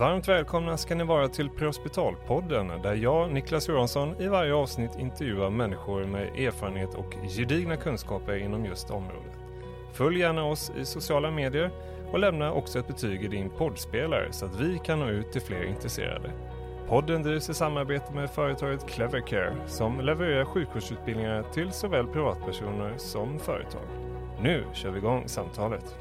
Varmt välkomna ska ni vara till Prehospitalpodden där jag, Niklas Johansson, i varje avsnitt intervjuar människor med erfarenhet och gedigna kunskaper inom just området. Följ gärna oss i sociala medier och lämna också ett betyg i din poddspelare så att vi kan nå ut till fler intresserade. Podden drivs i samarbete med företaget Clevercare som levererar sjukvårdsutbildningar till såväl privatpersoner som företag. Nu kör vi igång samtalet.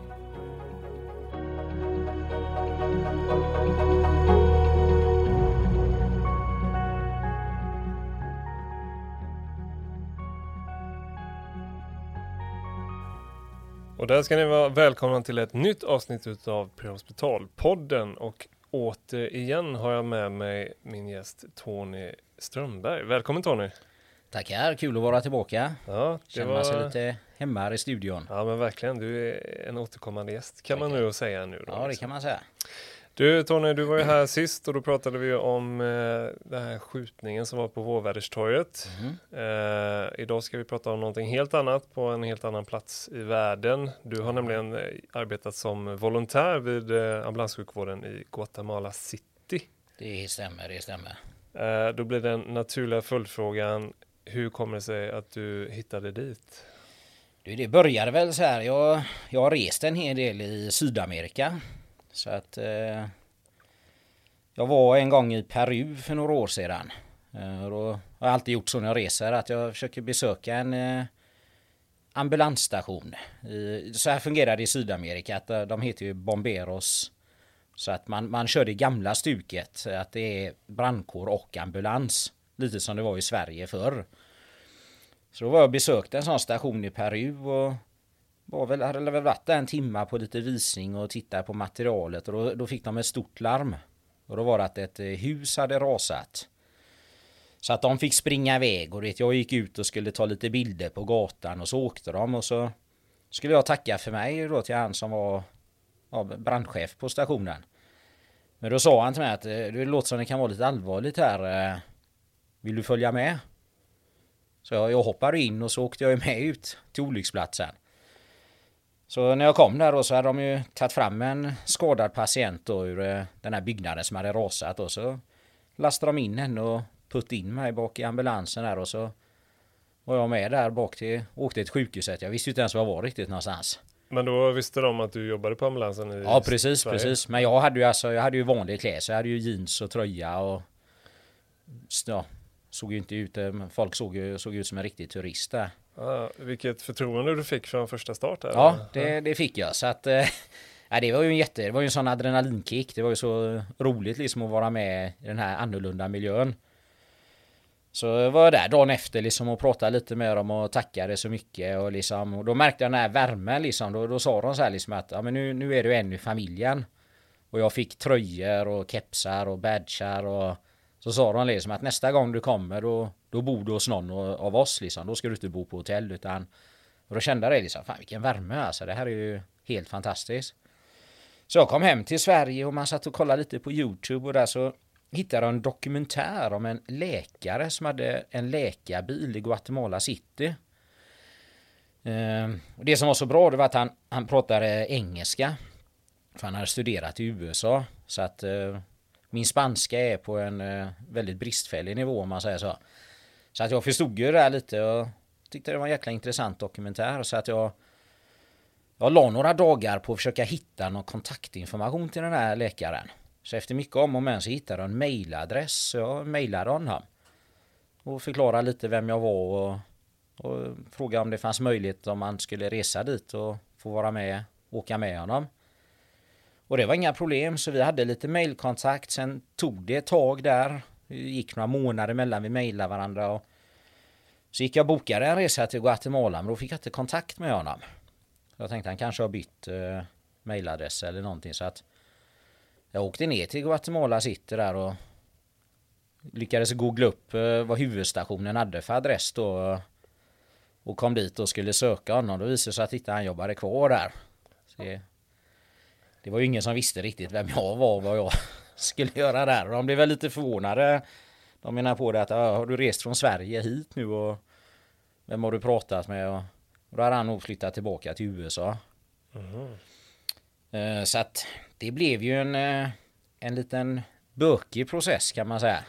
Där ska ni vara välkomna till ett nytt avsnitt utav Prehospitalpodden och återigen har jag med mig min gäst Tony Strömberg. Välkommen Tony! Tackar, kul att vara tillbaka. Ja, det Känner var... sig lite hemma här i studion. Ja men verkligen, du är en återkommande gäst kan Tackar. man nu säga nu. Då, ja, det liksom. kan man säga. Du Tony, du var ju här sist och då pratade vi om eh, den här skjutningen som var på Vårväderstorget. Mm. Eh, idag ska vi prata om någonting helt annat på en helt annan plats i världen. Du har nämligen eh, arbetat som volontär vid eh, ambulanssjukvården i Guatemala City. Det stämmer, det stämmer. Eh, då blir den naturliga följdfrågan, hur kommer det sig att du hittade dit? Du, det började väl så här, jag, jag har rest en hel del i Sydamerika. Så att eh, jag var en gång i Peru för några år sedan. Eh, och då har jag alltid gjort så när jag reser att jag försöker besöka en eh, ambulansstation. Så här fungerar det i Sydamerika. Att eh, de heter ju Bomberos. Så att man, man kör det gamla stuket. Att det är brandkår och ambulans. Lite som det var i Sverige förr. Så då var jag och besökte en sån station i Peru och var väl, hade väl varit där en timma på lite visning och tittade på materialet och då, då, fick de ett stort larm. Och då var det att ett eh, hus hade rasat. Så att de fick springa iväg och vet, jag gick ut och skulle ta lite bilder på gatan och så åkte de och så skulle jag tacka för mig då till han som var ja, brandchef på stationen. Men då sa han till mig att eh, det låter som det kan vara lite allvarligt här. Eh. Vill du följa med? Så jag, jag hoppade in och så åkte jag med ut till olycksplatsen. Så när jag kom där då så hade de ju tagit fram en skadad patient då ur eh, den här byggnaden som hade rasat och så lastade de in henne och puttade in mig bak i ambulansen där och så var jag med där bak till, åkte till sjukhuset. Jag visste ju inte ens var jag var riktigt någonstans. Men då visste de att du jobbade på ambulansen i Ja precis, Sverige. precis. Men jag hade ju alltså, jag hade ju vanlig kläder så jag hade ju jeans och tröja och ja, såg ju inte ut, eh, folk såg ju såg ut som en riktig turist där. Ah, vilket förtroende du fick från första start. Här, ja, det, det, fick jag. Så att, äh, det var ju en jätte, det var ju en sån adrenalinkick. Det var ju så roligt liksom att vara med i den här annorlunda miljön. Så jag var där dagen efter liksom och pratade lite med dem och tackade så mycket och liksom och då märkte jag den här värmen liksom. Då, då sa de så här liksom att ja, men nu, nu är du en i familjen. Och jag fick tröjor och kepsar och badgar och så sa de liksom att nästa gång du kommer då, då bor du hos någon av oss liksom. Då ska du inte bo på hotell utan och då kände jag det liksom, fan vilken värme alltså. Det här är ju helt fantastiskt. Så jag kom hem till Sverige och man satt och kollade lite på Youtube och där så hittade jag en dokumentär om en läkare som hade en läkarbil i Guatemala City. Ehm, och det som var så bra det var att han, han pratade engelska. För han hade studerat i USA. Så att eh, min spanska är på en eh, väldigt bristfällig nivå om man säger så. Så att jag förstod ju det här lite och tyckte det var en jäkla intressant dokumentär. Så att jag, jag la några dagar på att försöka hitta någon kontaktinformation till den här läkaren. Så efter mycket om och men så hittade jag en mailadress. Så jag mejlade honom. Och förklarade lite vem jag var och, och frågade om det fanns möjlighet om man skulle resa dit och få vara med, åka med honom. Och det var inga problem så vi hade lite mailkontakt. Sen tog det ett tag där. Det gick några månader mellan vi mejlade varandra. Och så gick jag och bokade en resa till Guatemala men då fick jag inte kontakt med honom. Jag tänkte han kanske har bytt eh, mailadress eller någonting så att jag åkte ner till Guatemala City där och lyckades googla upp eh, vad huvudstationen hade för adress då eh, och kom dit och skulle söka honom. Då visade det sig att inte han jobbade kvar där. Så det var ju ingen som visste riktigt vem jag var och vad jag skulle göra där. Och de blev väl lite förvånade. De menar på det att har du rest från Sverige hit nu och vem har du pratat med? Och då hade han nog flyttat tillbaka till USA. Mm. Så att det blev ju en, eh, en liten bökig process kan man säga.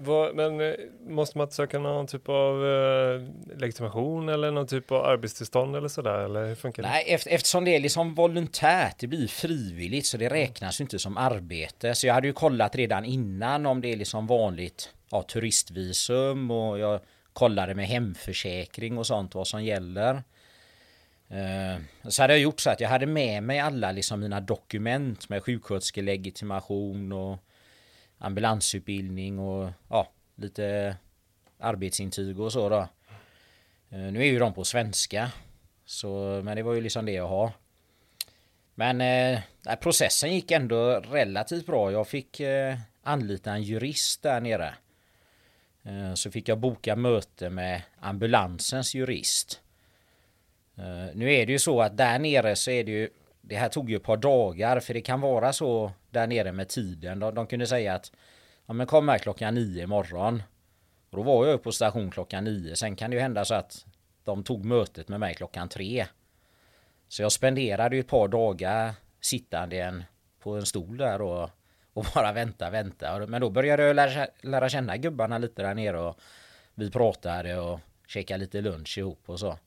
Vad, men eh, måste man söka någon typ av eh, legitimation eller någon typ av arbetstillstånd eller sådär? Eller hur funkar det? Nej, efter, eftersom det är liksom volontärt, det blir frivilligt så det räknas ju inte som arbete. Så jag hade ju kollat redan innan om det är liksom vanligt ja, turistvisum och jag kollade med hemförsäkring och sånt vad som gäller. Eh, så hade jag gjort så att jag hade med mig alla liksom mina dokument med sjuksköterskelegitimation och ambulansutbildning och ja, lite arbetsintyg och så då. Eh, nu är ju de på svenska. Så, men det var ju liksom det jag har. Men eh, processen gick ändå relativt bra. Jag fick eh, anlita en jurist där nere. Eh, så fick jag boka möte med ambulansens jurist. Eh, nu är det ju så att där nere så är det ju det här tog ju ett par dagar för det kan vara så där nere med tiden. De, de kunde säga att ja, men kom här klockan nio imorgon. Och då var jag på station klockan nio. Sen kan det ju hända så att de tog mötet med mig klockan tre. Så jag spenderade ju ett par dagar sittande en, på en stol där och, och bara vänta, vänta. Men då började jag lära, lära känna gubbarna lite där nere och vi pratade och käkade lite lunch ihop och så.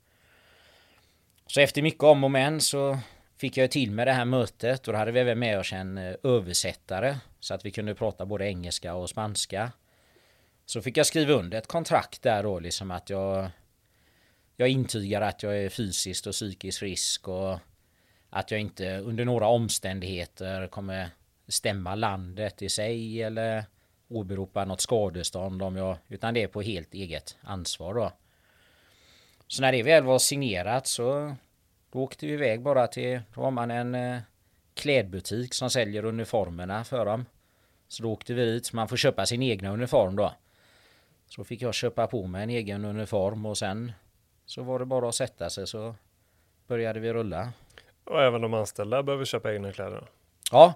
Så efter mycket om och men så fick jag till med det här mötet och då hade vi även med oss en eh, översättare så att vi kunde prata både engelska och spanska. Så fick jag skriva under ett kontrakt där då liksom att jag jag intygar att jag är fysiskt och psykiskt frisk och att jag inte under några omständigheter kommer stämma landet i sig eller åberopa något skadestånd om jag utan det är på helt eget ansvar då. Så när det väl var signerat så då åkte vi iväg bara till, då har man en eh, klädbutik som säljer uniformerna för dem. Så då åkte vi dit, så man får köpa sin egna uniform då. Så fick jag köpa på mig en egen uniform och sen så var det bara att sätta sig så började vi rulla. Och även de anställda behöver köpa egna kläder? Ja,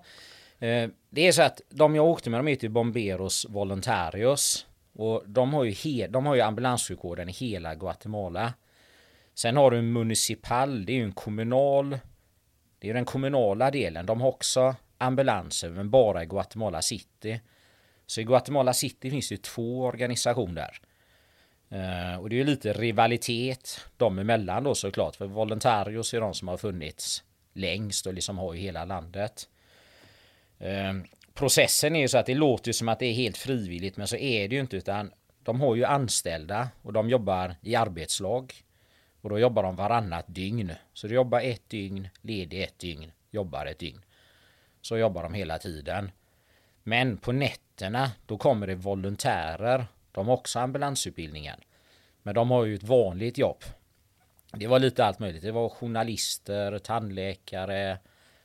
eh, det är så att de jag åkte med de heter Bomberos Voluntarios. Och de har ju, he, de har ju ambulanssjukvården i hela Guatemala. Sen har du en municipal, det är ju en kommunal. Det är den kommunala delen. De har också ambulanser men bara i Guatemala City. Så i Guatemala City finns det två organisationer. Uh, eh, och det är ju lite rivalitet dem emellan då såklart. För Voluntarios är de som har funnits längst och liksom har ju hela landet. Uh, processen är ju så att det låter som att det är helt frivilligt men så är det ju inte utan de har ju anställda och de jobbar i arbetslag. Och då jobbar de varannat dygn. Så du jobbar ett dygn, ledig ett dygn, jobbar ett dygn. Så jobbar de hela tiden. Men på nätterna då kommer det volontärer. De har också ambulansutbildningen. Men de har ju ett vanligt jobb. Det var lite allt möjligt. Det var journalister, tandläkare,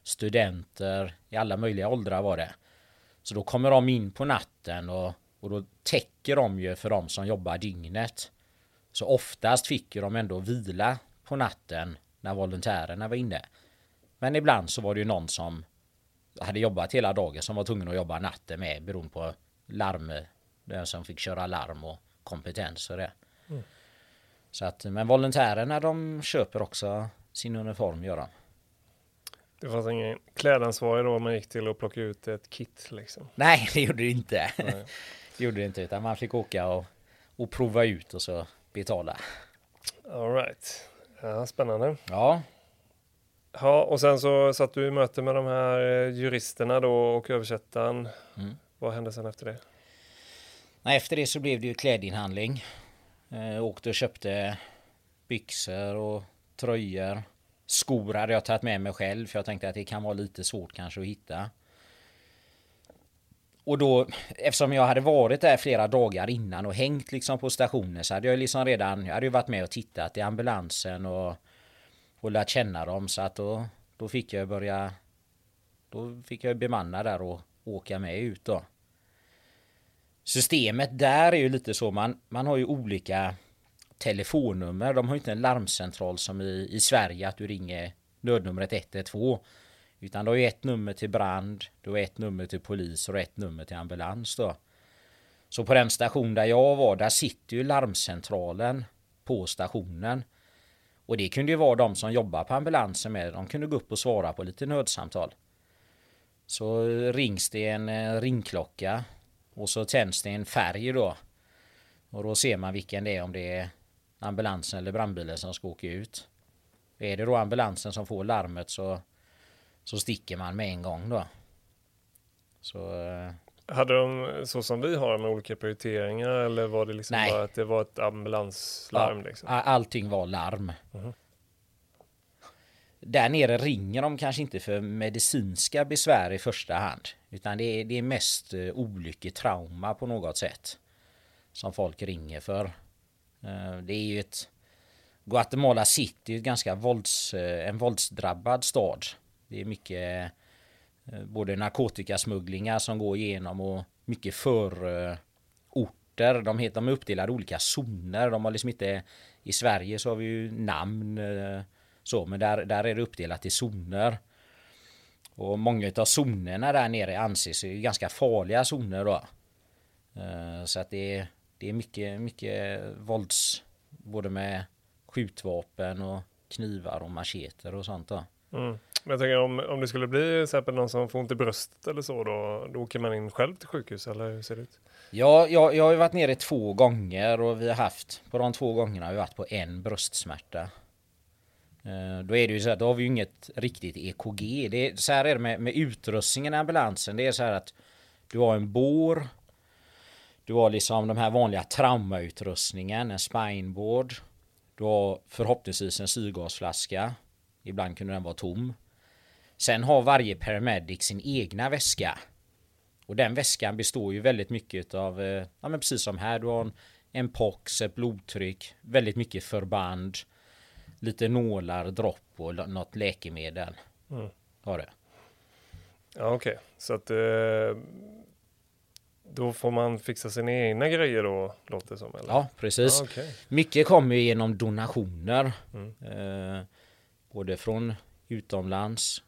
studenter. I alla möjliga åldrar var det. Så då kommer de in på natten och, och då täcker de ju för de som jobbar dygnet. Så oftast fick ju de ändå vila på natten när volontärerna var inne. Men ibland så var det ju någon som hade jobbat hela dagen som var tvungen att jobba natten med beroende på larm. Den som fick köra larm och kompetens och det. Mm. Så att, men volontärerna de köper också sin uniform gör de. Det fanns ingen klädansvarig då man gick till och plocka ut ett kit liksom? Nej, det gjorde det inte. det gjorde det inte, utan man fick åka och, och prova ut och så betala. Alright. Ja, spännande. Ja. Ja, och sen så satt du i möte med de här eh, juristerna då och översättaren. Mm. Vad hände sen efter det? Nej, efter det så blev det ju klädinhandling. Eh, åkte och köpte byxor och tröjor. Skor hade jag tagit med mig själv för jag tänkte att det kan vara lite svårt kanske att hitta. Och då, eftersom jag hade varit där flera dagar innan och hängt liksom på stationen så hade jag liksom redan, jag hade ju varit med och tittat i ambulansen och, och lärt känna dem så att då, då fick jag börja, då fick jag bemanna där och åka med ut då. Systemet där är ju lite så, man, man har ju olika telefonnummer. De har ju inte en larmcentral som i, i Sverige att du ringer nödnumret 112. Utan du har ju ett nummer till brand, du har ett nummer till polis och ett nummer till ambulans då. Så på den station där jag var, där sitter ju larmcentralen på stationen. Och det kunde ju vara de som jobbar på ambulansen med. De kunde gå upp och svara på lite nödsamtal. Så rings det en eh, ringklocka och så tänds det en färg då. Och då ser man vilken det är om det är ambulansen eller brandbilen som ska åka ut. Är det då ambulansen som får larmet så, så sticker man med en gång då. Så, eh, Hade de så som vi har med olika prioriteringar eller var det liksom Nej. bara att det var ett ambulanslarm? ja, Liksom? allting var larm. Mhm. Där nere ringer de kanske inte för medicinska besvär i första hand. Utan det är, det är mest uh, olyckor, trauma på något sätt. Som folk ringer för. Eh, det är ju ett... Guatemala City är ett ganska vålds, eh, en våldsdrabbad stad. Det är mycket eh, både narkotikasmugglingar som går igenom och mycket förorter. De, heter, de är uppdelade i olika zoner. De har liksom inte... I Sverige så har vi ju namn eh, så, men där, där är det uppdelat i zoner. Och många av zonerna där nere anses ju ganska farliga zoner då. Eh, så att det är, det är mycket, mycket vålds... Både med skjutvapen och knivar och macheter och sånt då. Mm. Men jag tänker om, om det skulle bli exempel någon som får ont i bröstet eller så då, då åker man in själv till sjukhus eller hur ser det ut? Ja, jag, jag har ju varit nere två gånger och vi har haft, på de två gångerna har vi varit på en bröstsmärta. Eh, då är det ju så att då har vi ju inget riktigt EKG. Det är, så här är det med, med utrustningen i ambulansen. Det är så här att du har en bår. Du har liksom de här vanliga traumautrustningen, en spineboard. Du har förhoppningsvis en syrgasflaska. Ibland kunde den vara tom. Sen har varje paramedic sin egna väska. Och den väskan består ju väldigt mycket av, eh, ja men precis som här, du har en, en pox, ett blodtryck, väldigt mycket förband, lite nålar, dropp och något läkemedel. Mm. Har det. Ja okej, så att eh, då får man fixa sina egna grejer då låter det som eller? Ja, precis. Ja, okej. Mycket kommer ju genom donationer. Mm. Eh, både från utomlands.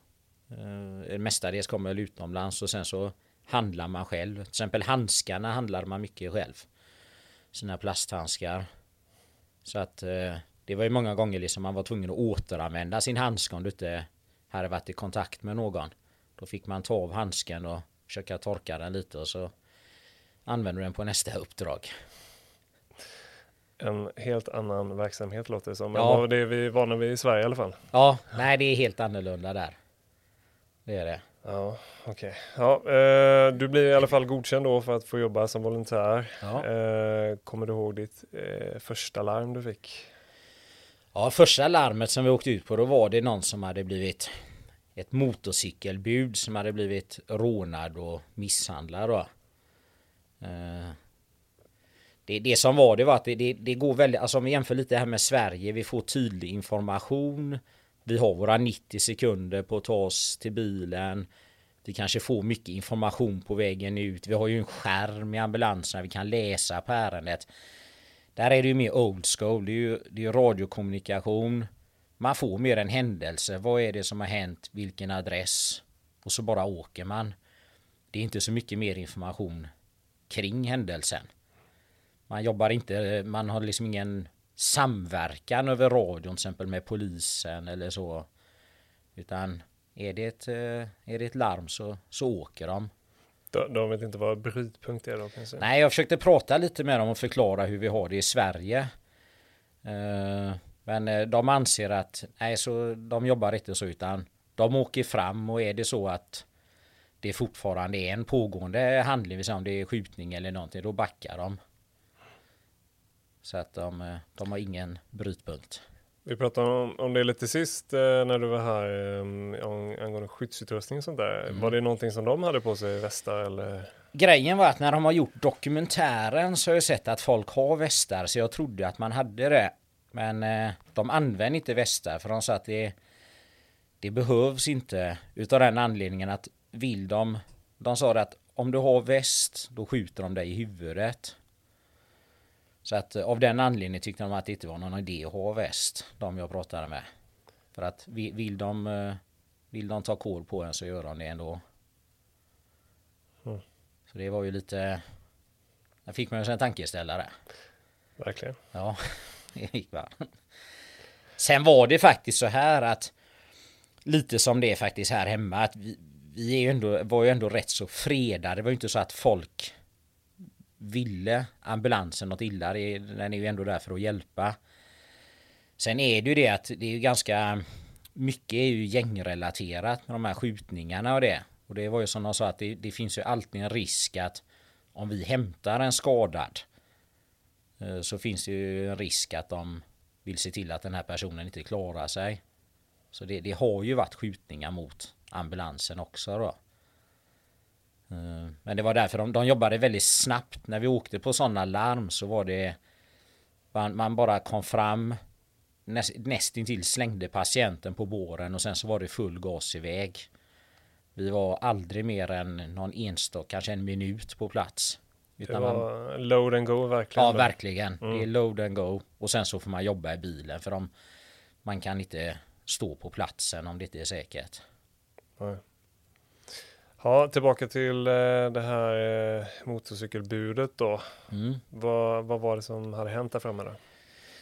Eh, mestadels kommer väl utomlands och sen så handlar man själv. Till exempel handskarna handlar man mycket själv. Sina plasthandskar. Så att eh, det var ju många gånger liksom man var tvungen att återanvända sin handske om du inte hade varit i kontakt med någon. Då fick man ta av handsken och försöka torka den lite och så använder du den på nästa uppdrag. En helt annan verksamhet låter det som. Ja. Det är vi vana vid i Sverige i alla fall. Ja, nej det är helt annorlunda där. Det är det. Ja, okej. Ja, eh, du blir i alla fall godkänd då för att få jobba som volontär. Ja. Eh, kommer du ihåg ditt eh, första larm du fick? Ja, första larmet som vi åkte ut på då var det någon som hade blivit ett motorcykelbud som hade blivit rånad och misshandlad då. Eh, Det, det som var det var att det, det, det går väldigt, alltså om vi jämför lite här med Sverige, vi får tydlig information. Vi har våra 90 sekunder på att ta oss till bilen. Vi kanske får mycket information på vägen ut. Vi har ju en skärm i ambulansen. vi kan läsa på ärendet. Där är det ju mer old school, det är ju, det är ju radiokommunikation. Man får mer en händelse, vad är det som har hänt, vilken adress. Och så bara åker man. Det är inte så mycket mer information kring händelsen. Man jobbar inte, man har liksom ingen samverkan över radion till exempel med polisen eller så. Utan är det ett, eh, är det ett larm så, så åker de. De, de vet inte vad brytpunkt är då kanske? Nej, jag försökte prata lite med dem och förklara hur vi har det i Sverige. Eh, Men eh, de anser att nej, så de jobbar inte så utan de åker fram och är det så att det fortfarande är en pågående handling, om det är skjutning eller någonting, då backar de. Så att de, eh, de har ingen brytpunkt. Vi pratade om, om det lite sist eh, när du var här eh, angående skyddsutrustning och sånt där. Mm. Var det någonting som de hade på sig, västar eller? Grejen var att när de har gjort dokumentären så har jag sett att folk har västar så jag trodde att man hade det. Men eh, de använder inte västar för de sa att det, det behövs inte utav den anledningen att vill de De sa att om du har väst då skjuter de dig i huvudet. Så att eh, av den anledningen tyckte de att det inte var någon idé att ha väst. De jag pratade med. För att vi- vill de eh, Vill de ta kål på en så gör de det ändå. Mm. Så det var ju lite Där fick man ju en tankeställare. Verkligen. Ja, det gick va. Sen var det faktiskt så här att lite som det är faktiskt här hemma att vi, vi är ändå, var ju ändå rätt så fredade. Det var ju inte så att folk ville ambulansen något illa. Den är ju ändå där för att hjälpa. Sen är det ju det att det är ju ganska mycket är ju gängrelaterat med de här skjutningarna och det. Och det var ju som de sa att det, det finns ju alltid en risk att om vi hämtar en skadad eh, så finns det ju en risk att de vill se till att den här personen inte klarar sig. Så det, det har ju varit skjutningar mot ambulansen också då. Eh, men det var därför de, de jobbade väldigt snabbt. När vi åkte på sådana larm så var det man, man bara kom fram näst, nästintill slängde patienten på båren och sen så var det full gas iväg. Vi var aldrig mer än någon enstaka, kanske en minut på plats. Det var man, load and go verkligen? Ja, verkligen. Mm. Det är mm. load and go. Och sen så får man jobba i bilen för de, man kan inte stå på platsen om det inte är säkert. Nej. Ja, tillbaka till eh, det här eh, motorcykelbudet då. Mm. Vad, vad var det som hade hänt där framme då?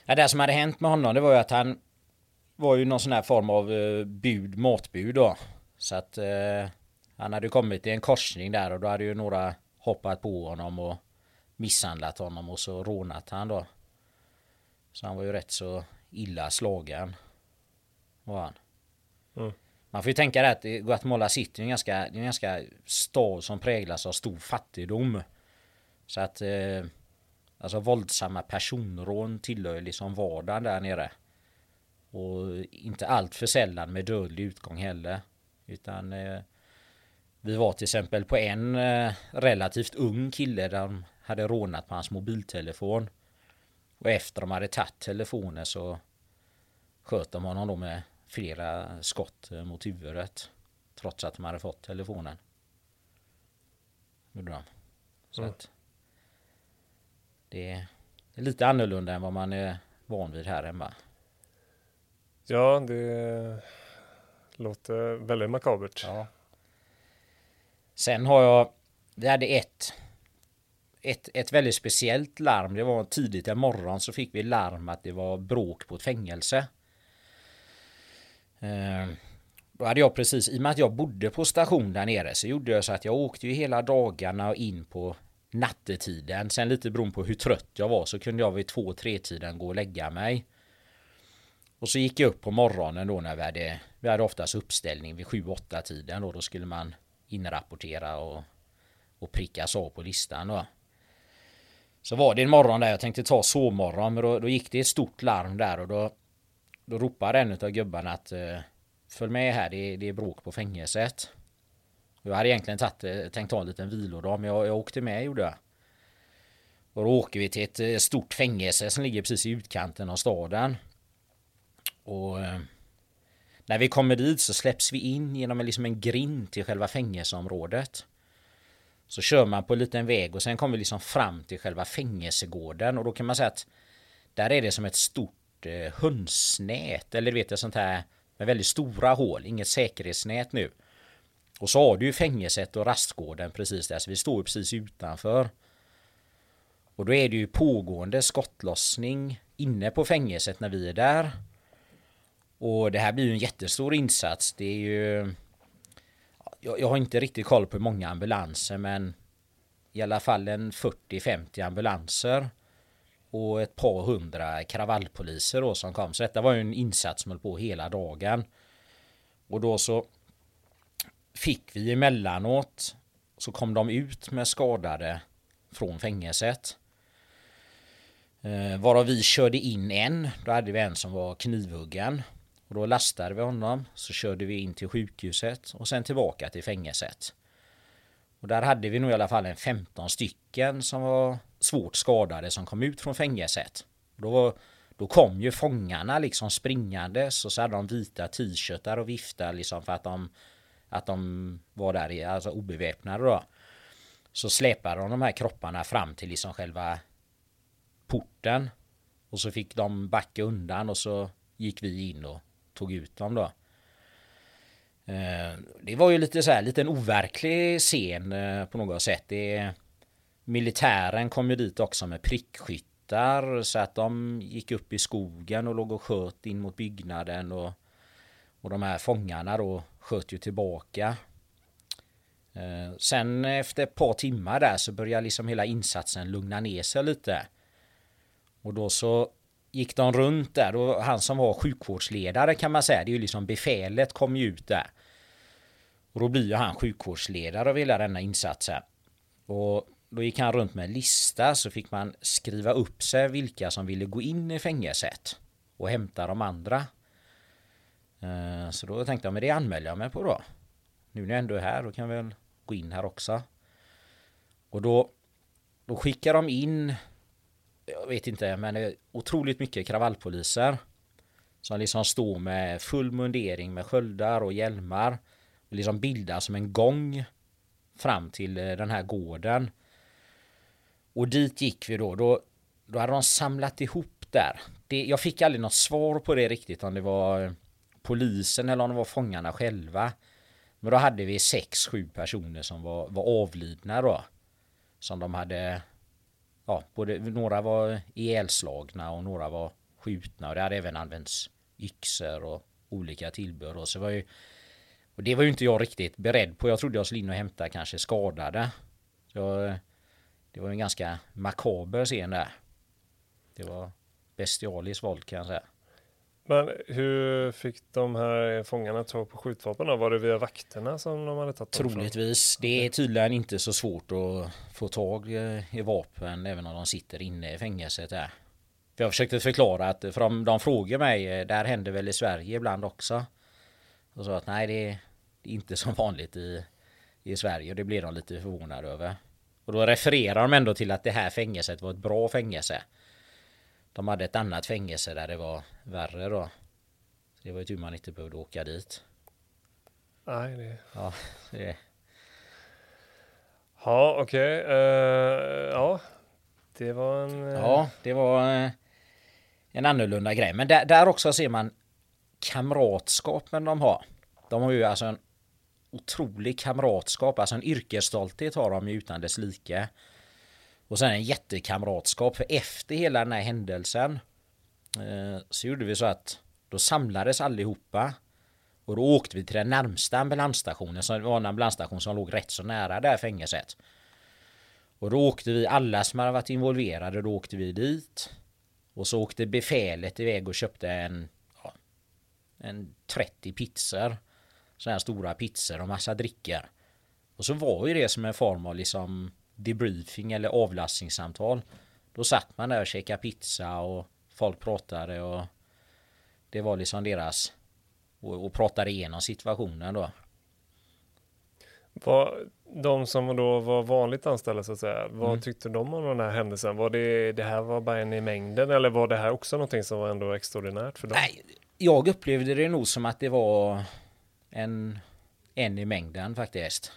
Ja, det som hade hänt med honom det var ju att han var ju någon sån här form av eh, bud, matbud då. Så att eh, han hade kommit i en korsning där och då hade ju några hoppat på honom och misshandlat honom och så rånat han då. Så han var ju rätt så illa slagen. Var han. Mm. Man får ju tänka det att Guatemala City är en ganska, det är en ganska stad som präglas av stor fattigdom. Så att eh, Alltså våldsamma personrån tillhör liksom vardagen där nere. Och inte allt för sällan med dödlig utgång heller. Utan eh, vi var till exempel på en eh, relativt ung kille där de hade rånat på hans mobiltelefon. Och efter de hade tagit telefonen så sköt de honom då med flera skott eh, mot huvudet. Trots att de hade fått telefonen. Gjorde de. Så mm. att det är lite annorlunda än vad man är van vid här hemma. Ja, det låter väldigt makabert. Ja. Sen har jag, vi hade ett, ett, ett väldigt speciellt larm. Det var tidigt en morgon så fick vi larm att det var bråk på ett fängelse. Då hade jag precis, i och med att jag bodde på station där nere så gjorde jag så att jag åkte ju hela dagarna in på nattetiden. Sen lite beroende på hur trött jag var så kunde jag vid två, tre tiden gå och lägga mig. Och så gick jag upp på morgonen då när vi hade, vi hade oftast uppställning vid sju, åtta tiden då. Då skulle man inrapportera och, och prickas av på listan då. Så var det en morgon där jag tänkte ta sovmorgon men då, då gick det ett stort larm där och då, då ropade en av gubbarna att eh, Följ med här, det, det är bråk på fängelset. Jag hade egentligen tatt, eh, tänkt ta en liten vilodag men jag, jag åkte med gjorde jag. Och då åker vi till ett eh, stort fängelse som ligger precis i utkanten av staden. Och när vi kommer dit så släpps vi in genom en, liksom en grind till själva fängelseområdet. Så kör man på en liten väg och sen kommer vi liksom fram till själva fängelsegården och då kan man säga att där är det som ett stort eh, hönsnät eller vet jag sånt här med väldigt stora hål, inget säkerhetsnät nu. Och så har du ju fängelset och rastgården precis där, så vi står ju precis utanför. Och då är det ju pågående skottlossning inne på fängelset när vi är där. Och det här blir ju en jättestor insats. Det är ju... Jag, jag har inte riktigt koll på hur många ambulanser men i alla fall en 40-50 ambulanser och ett par hundra kravallpoliser då som kom. Så detta var ju en insats som höll på hela dagen. Och då så fick vi emellanåt så kom de ut med skadade från fängelset. Eh, varav vi körde in en. Då hade vi en som var knivhuggen. Och då lastade vi honom. Så körde vi in till sjukhuset och sen tillbaka till fängelset. Och där hade vi nog i alla fall en 15 stycken som var svårt skadade som kom ut från fängelset. Då, då kom ju fångarna liksom springandes och så hade de vita t-shirtar och viftade liksom för att de att de var där alltså obeväpnade då. Så släpade de de här kropparna fram till liksom själva porten. Och så fick de backa undan och så gick vi in och tog ut dem då. Eh, det var ju lite så här, lite en overklig scen eh, på något sätt. Det, militären kom ju dit också med prickskyttar så att de gick upp i skogen och låg och sköt in mot byggnaden och, och de här fångarna då sköt ju tillbaka. Eh, sen efter ett par timmar där så började liksom hela insatsen lugna ner sig lite. Och då så gick de runt där och han som var sjukvårdsledare kan man säga, det är ju liksom befälet kom ju ut där. Och då blir ju han sjukvårdsledare av hela denna insatsen. Och då gick han runt med en lista så fick man skriva upp sig vilka som ville gå in i fängelset och hämta de andra. Eh, så då tänkte jag, men det anmäler jag mig på då. Nu när jag ändå är här, då kan jag väl gå in här också. Och då, då skickar de in, jag vet inte, men det är otroligt mycket kravallpoliser. Som liksom står med full mundering med sköldar och hjälmar. Och liksom bildar som en gång fram till eh, den här gården. Och dit gick vi då. Då, då hade de samlat ihop där. Det, jag fick aldrig något svar på det riktigt om det var eh, polisen eller om det var fångarna själva. Men då hade vi sex, sju personer som var, var avlidna då. Som de hade, ja, både, några var ihjälslagna och några var skjutna och det hade även använts yxor och olika tillbehör och så var ju och det var ju inte jag riktigt beredd på. Jag trodde jag skulle in och hämta kanske skadade. Så det var en ganska makaber scen där. Det var bestialiskt våld kan jag säga. Men hur fick de här fångarna tag på skjutvapen då? Var det via vakterna som de hade tagit Troligtvis. Det är tydligen inte så svårt att få tag i vapen även om de sitter inne i fängelset där. För jag försökte förklara att för de, de frågar mig, där händer väl i Sverige ibland också. Och sa att nej det är, inte som vanligt i, i Sverige och det blir de lite förvånade över. Och då refererar de ändå till att det här fängelset var ett bra fängelse. De hade ett annat fängelse där det var värre då. Så det var ju tur man inte behövde åka dit. Nej, det... Ja, det... Ja, okej. Okay. Uh, eh, ja, det var en... Uh... Ja, det var uh, en annorlunda grej. Men där, där också ser man kamratskapen de har. De har ju alltså en otrolig kamratskap, alltså en yrkesstolthet har de ju utan dess like. Och sen en jättekamratskap, för efter hela den här händelsen eh, så gjorde vi så att då samlades allihopa och då åkte vi till den närmsta ambulansstationen, som var en ambulansstation som låg rätt så nära det här fängelset. Och då åkte vi, alla som hade varit involverade, då åkte vi dit. Och så åkte befälet iväg och köpte en, ja, en 30 pizzor. Sådana här stora pizzor och massa drickor. Och så var ju det som en form av liksom debriefing eller avlastningssamtal. Då satt man där och käkade pizza och folk pratade och det var liksom deras och, och pratade igenom situationen då. Var de som då var vanligt anställda så att säga, vad mm. tyckte de om den här händelsen? Var det, det här var bara en i mängden eller var det här också någonting som var ändå extraordinärt för dem? Nej, jag upplevde det nog som att det var en, en i mängden faktiskt.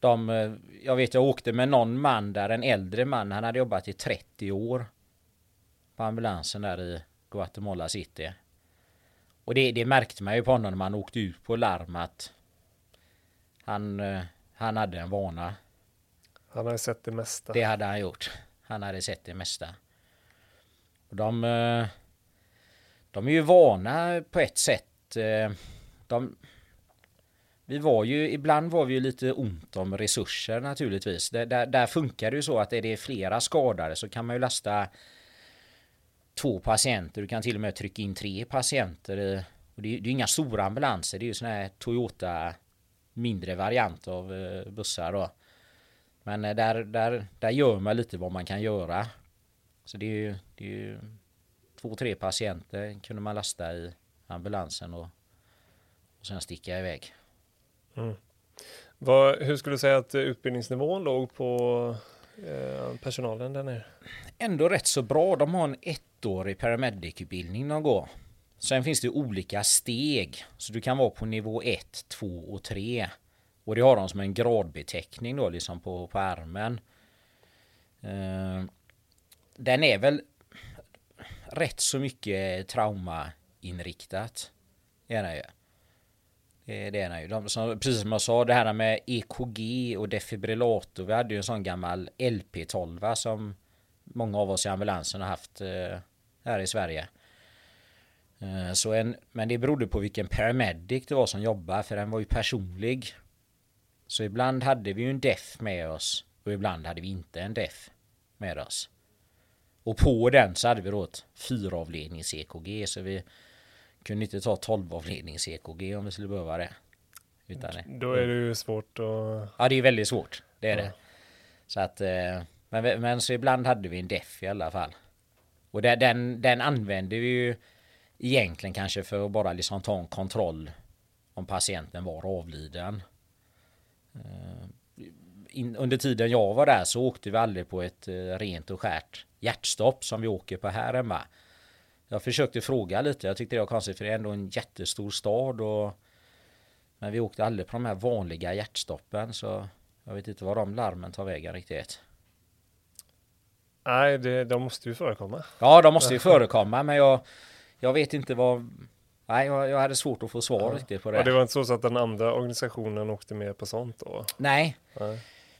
De, eh, jag vet jag åkte med någon man där, en äldre man, han hade jobbat i 30 år. På ambulansen där i Guatemala City. Och det, det märkte man ju på honom när man åkte ut på larm att han, eh, han hade en vana. Han hade sett det mesta. Det hade han gjort. Han hade sett det mesta. Och de, eh, de är ju vana på ett sätt. De, vi var ju, ibland var vi ju lite ont om resurser naturligtvis. Där, där, där funkar det ju så att är det flera skadade så kan man ju lasta två patienter. Du kan till och med trycka in tre patienter. Och det, är, det är inga stora ambulanser. Det är ju sådana här Toyota mindre variant av eh, bussar då. Men eh, där, där, där gör man lite vad man kan göra. Så det är ju, det är ju två, tre patienter kunde man lasta i ambulansen och, och sen sticka iväg. Mm. Vad, hur skulle du säga att utbildningsnivån låg på eh, personalen där nere? Ändå rätt så bra. De har en ettårig paramedic-utbildning de går. Sen finns det olika steg. Så du kan vara på nivå 1, 2 och 3. Och det har de som en gradbeteckning då liksom på, på armen. Eh, den är väl rätt så mycket traumainriktat. Är den ju. Eh, det, är den ju. De, som, precis som jag sa, det här med EKG och defibrillator. Vi hade ju en sån gammal LP12 som många av oss i ambulansen har haft eh, här i Sverige. Eh, så en, men det berodde på vilken paramedic det var som jobbade, för den var ju personlig. Så ibland hade vi ju en def med oss och ibland hade vi inte en def med oss. Och på den så hade vi då ett fyravlednings EKG så vi kunde inte ta 12 avlednings EKG om vi skulle behöva det. Utan det. Då är det ju svårt att... Ja det är väldigt svårt. Det är ja. det. Så att eh, men, men så ibland hade vi en def i alla fall. Och det, den, den använde vi ju egentligen kanske för att bara liksom ta en kontroll om patienten var avliden. Eh, in, under tiden jag var där så åkte vi aldrig på ett eh, rent och skärt hjärtstopp som vi åker på här hemma. Jag försökte fråga lite, jag tyckte det var konstigt för det är ändå en jättestor stad och men vi åkte aldrig på de här vanliga hjärtstoppen så jag vet inte var de larmen tar vägen riktigt. Nej, det, de måste ju förekomma. Ja, de måste ju förekomma, men jag, jag vet inte vad... Nej, jag, jag hade svårt att få svar ja. riktigt på det. Och det var inte så att den andra organisationen åkte med på sånt då? Nej. Nej.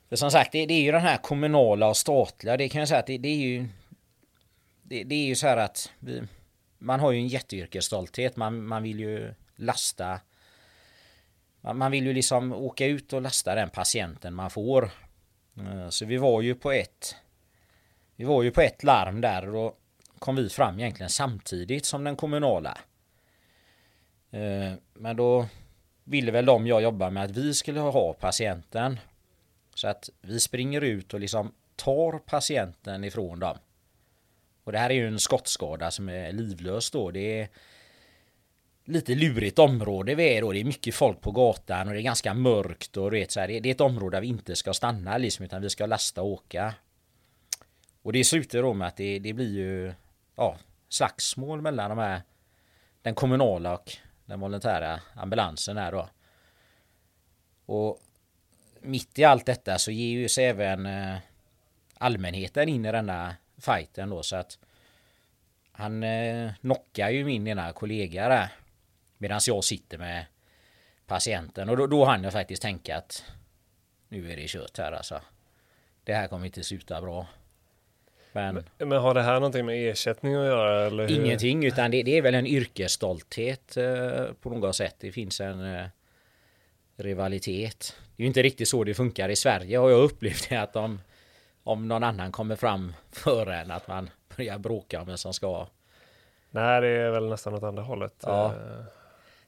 För som sagt, det, det, är ju den här kommunala och statliga. Det kan jag säga att det, det är ju... Det, det, är ju så här att vi, man har ju en jätteyrkesstolthet. Man, man vill ju lasta... Man, man vill ju liksom åka ut och lasta den patienten man får. Eh, så vi var ju på ett vi var ju på ett larm där och då kom vi fram egentligen samtidigt som den kommunala. Eh, men då ville väl de jag jobbar med att vi skulle ha patienten. Så att vi springer ut och liksom tar patienten ifrån dem. Och det här är ju en skottskada som är livlös då. Det är lite lurigt område vi är då. Det är mycket folk på gatan och det är ganska mörkt och vet så här, Det är ett område där vi inte ska stanna liksom utan vi ska lasta och åka. Och det slutar då med att det, det blir ju ja, slagsmål mellan de här den kommunala och den volontära ambulansen här då. Och mitt i allt detta så ger ju sig även eh, allmänheten in i denna fighten då så att han eh, knockar ju min ena kollega där medan jag sitter med patienten och då, då hann jag faktiskt tänka att nu är det kört här alltså. Det här kommer inte sluta bra. Men, men har det här någonting med ersättning att göra? Eller ingenting, utan det, det, är väl en yrkesstolthet eh, på något sätt. Det finns en eh, rivalitet. Det är ju inte riktigt så det funkar i Sverige har jag upplevt det att om, om någon annan kommer fram före en att man börjar bråka om vem som ska. Nej, det är väl nästan åt andra hållet. Ja. Eh.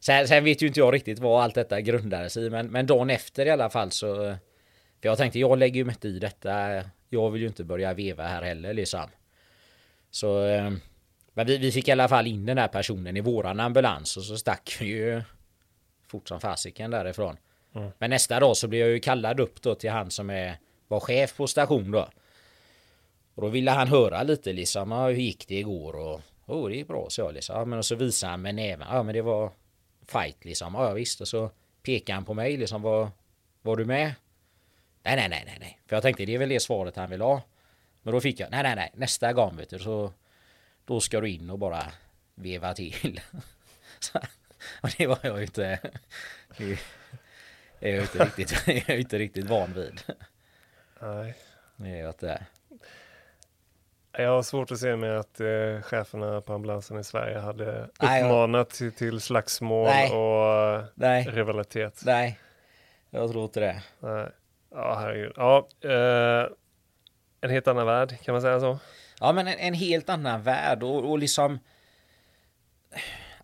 Sen, sen, vet ju inte jag riktigt vad allt detta grundades i, men, men dagen efter i alla fall så. För jag tänkte, jag lägger ju mig i detta jag vill ju inte börja veva här heller liksom. Så eh, men vi, vi fick i alla fall in den här personen i våran ambulans och så stack vi ju fort som fasiken därifrån. Mm. Men nästa dag så blev jag ju kallad upp då till han som är, var chef på station då. Och då ville han höra lite liksom, hur gick det igår och oh, det gick bra så jag liksom. Ja, men och så visade han med näven, ja men det var fight liksom. Ja visst och så pekade han på mig liksom, var, var du med? Nej, nej, nej, nej, nej. För jag tänkte det är väl det svaret han vill ha. Men då fick jag, nej, nej, nej, nästa gång vet du så då ska du in och bara veva till. Så, och det var jag inte. Det är jag inte riktigt, jag är inte riktigt van vid. Nej. Det är jag inte. Jag har svårt att se mig att eh, cheferna på ambulansen i Sverige hade uppmanat till, till slagsmål Nej. och Nej. rivalitet. Nej, jag tror inte det. Nej. Ja, herregud. Ja, eh, en helt annan värld, kan man säga så? Ja, men en, en helt annan värld och, och liksom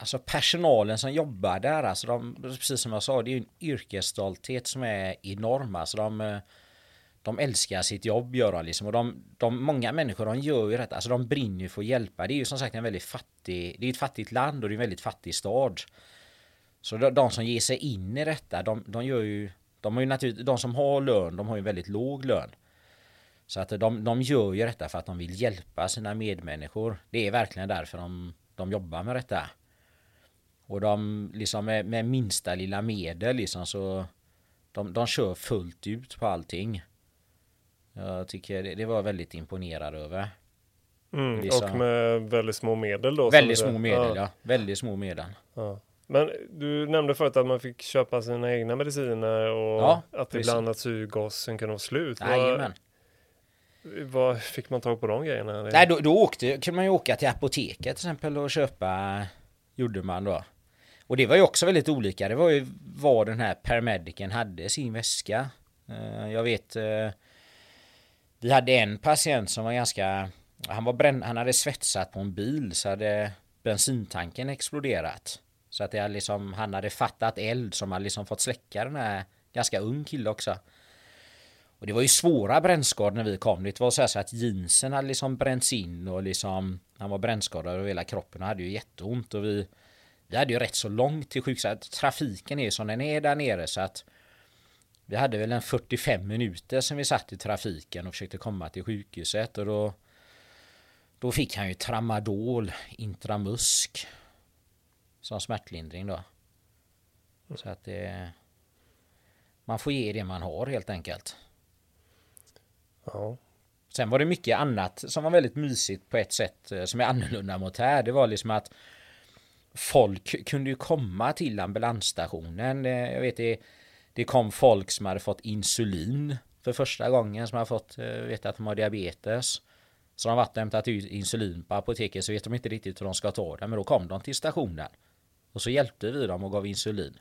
Alltså personalen som jobbar där, alltså de, precis som jag sa, det är ju en yrkesstolthet som är enorm. Alltså de, de älskar sitt jobb, gör de liksom. Och de, de, många människor, de gör ju detta. Alltså de brinner ju för att hjälpa. Det är ju som sagt en väldigt fattig, det är ett fattigt land och det är en väldigt fattig stad. Så de, de som ger sig in i detta, de, de gör ju de har ju naturligtvis, de som har lön, de har ju väldigt låg lön. Så att de, de gör ju detta för att de vill hjälpa sina medmänniskor. Det är verkligen därför de, de jobbar med detta. Och de liksom med, med minsta lilla medel liksom så de, de kör fullt ut på allting. Jag tycker det, det var väldigt imponerad över. Mm, och med väldigt små medel då? Väldigt små medel ja. ja. Väldigt små medel. Ja. Men du nämnde förut att man fick köpa sina egna mediciner och ja, att precis. ibland att syrgasen kunde vara slut. Jajamän. Vad fick man tag på de grejerna? Nej, då, då åkte, kunde man ju åka till apoteket till exempel och köpa, gjorde man då. Och det var ju också väldigt olika. Det var ju vad den här paramedicen hade i sin väska. Eh, jag vet eh, vi hade en patient som var ganska han, var bränn, han hade svetsat på en bil så hade bensintanken exploderat. Så att det hade liksom, han hade fattat eld som hade liksom fått släcka den här ganska ung kille också. Och det var ju svåra brännskador när vi kom. Det var så, så att jeansen hade liksom bränts in och liksom han var brännskadad över hela kroppen och hade ju jätteont och vi vi hade ju rätt så långt till sjukhuset. Trafiken är ju som den är där nere så att vi hade väl en 45 minuter som vi satt i trafiken och försökte komma till sjukhuset och då då fick han ju tramadol intramusk som smärtlindring då. Så att det man får ge det man har helt enkelt. Ja. Sen var det mycket annat som var väldigt mysigt på ett sätt eh, som är annorlunda mot här. Det var liksom att folk kunde ju komma till ambulansstationen. Eh, jag vet det, det kom folk som hade fått insulin för första gången som har fått eh, veta att de har diabetes. Så de har varit och hämtat ut insulin på apoteket så vet de inte riktigt hur de ska ta det. Men då kom de till stationen. Och så hjälpte vi dem och gav insulin.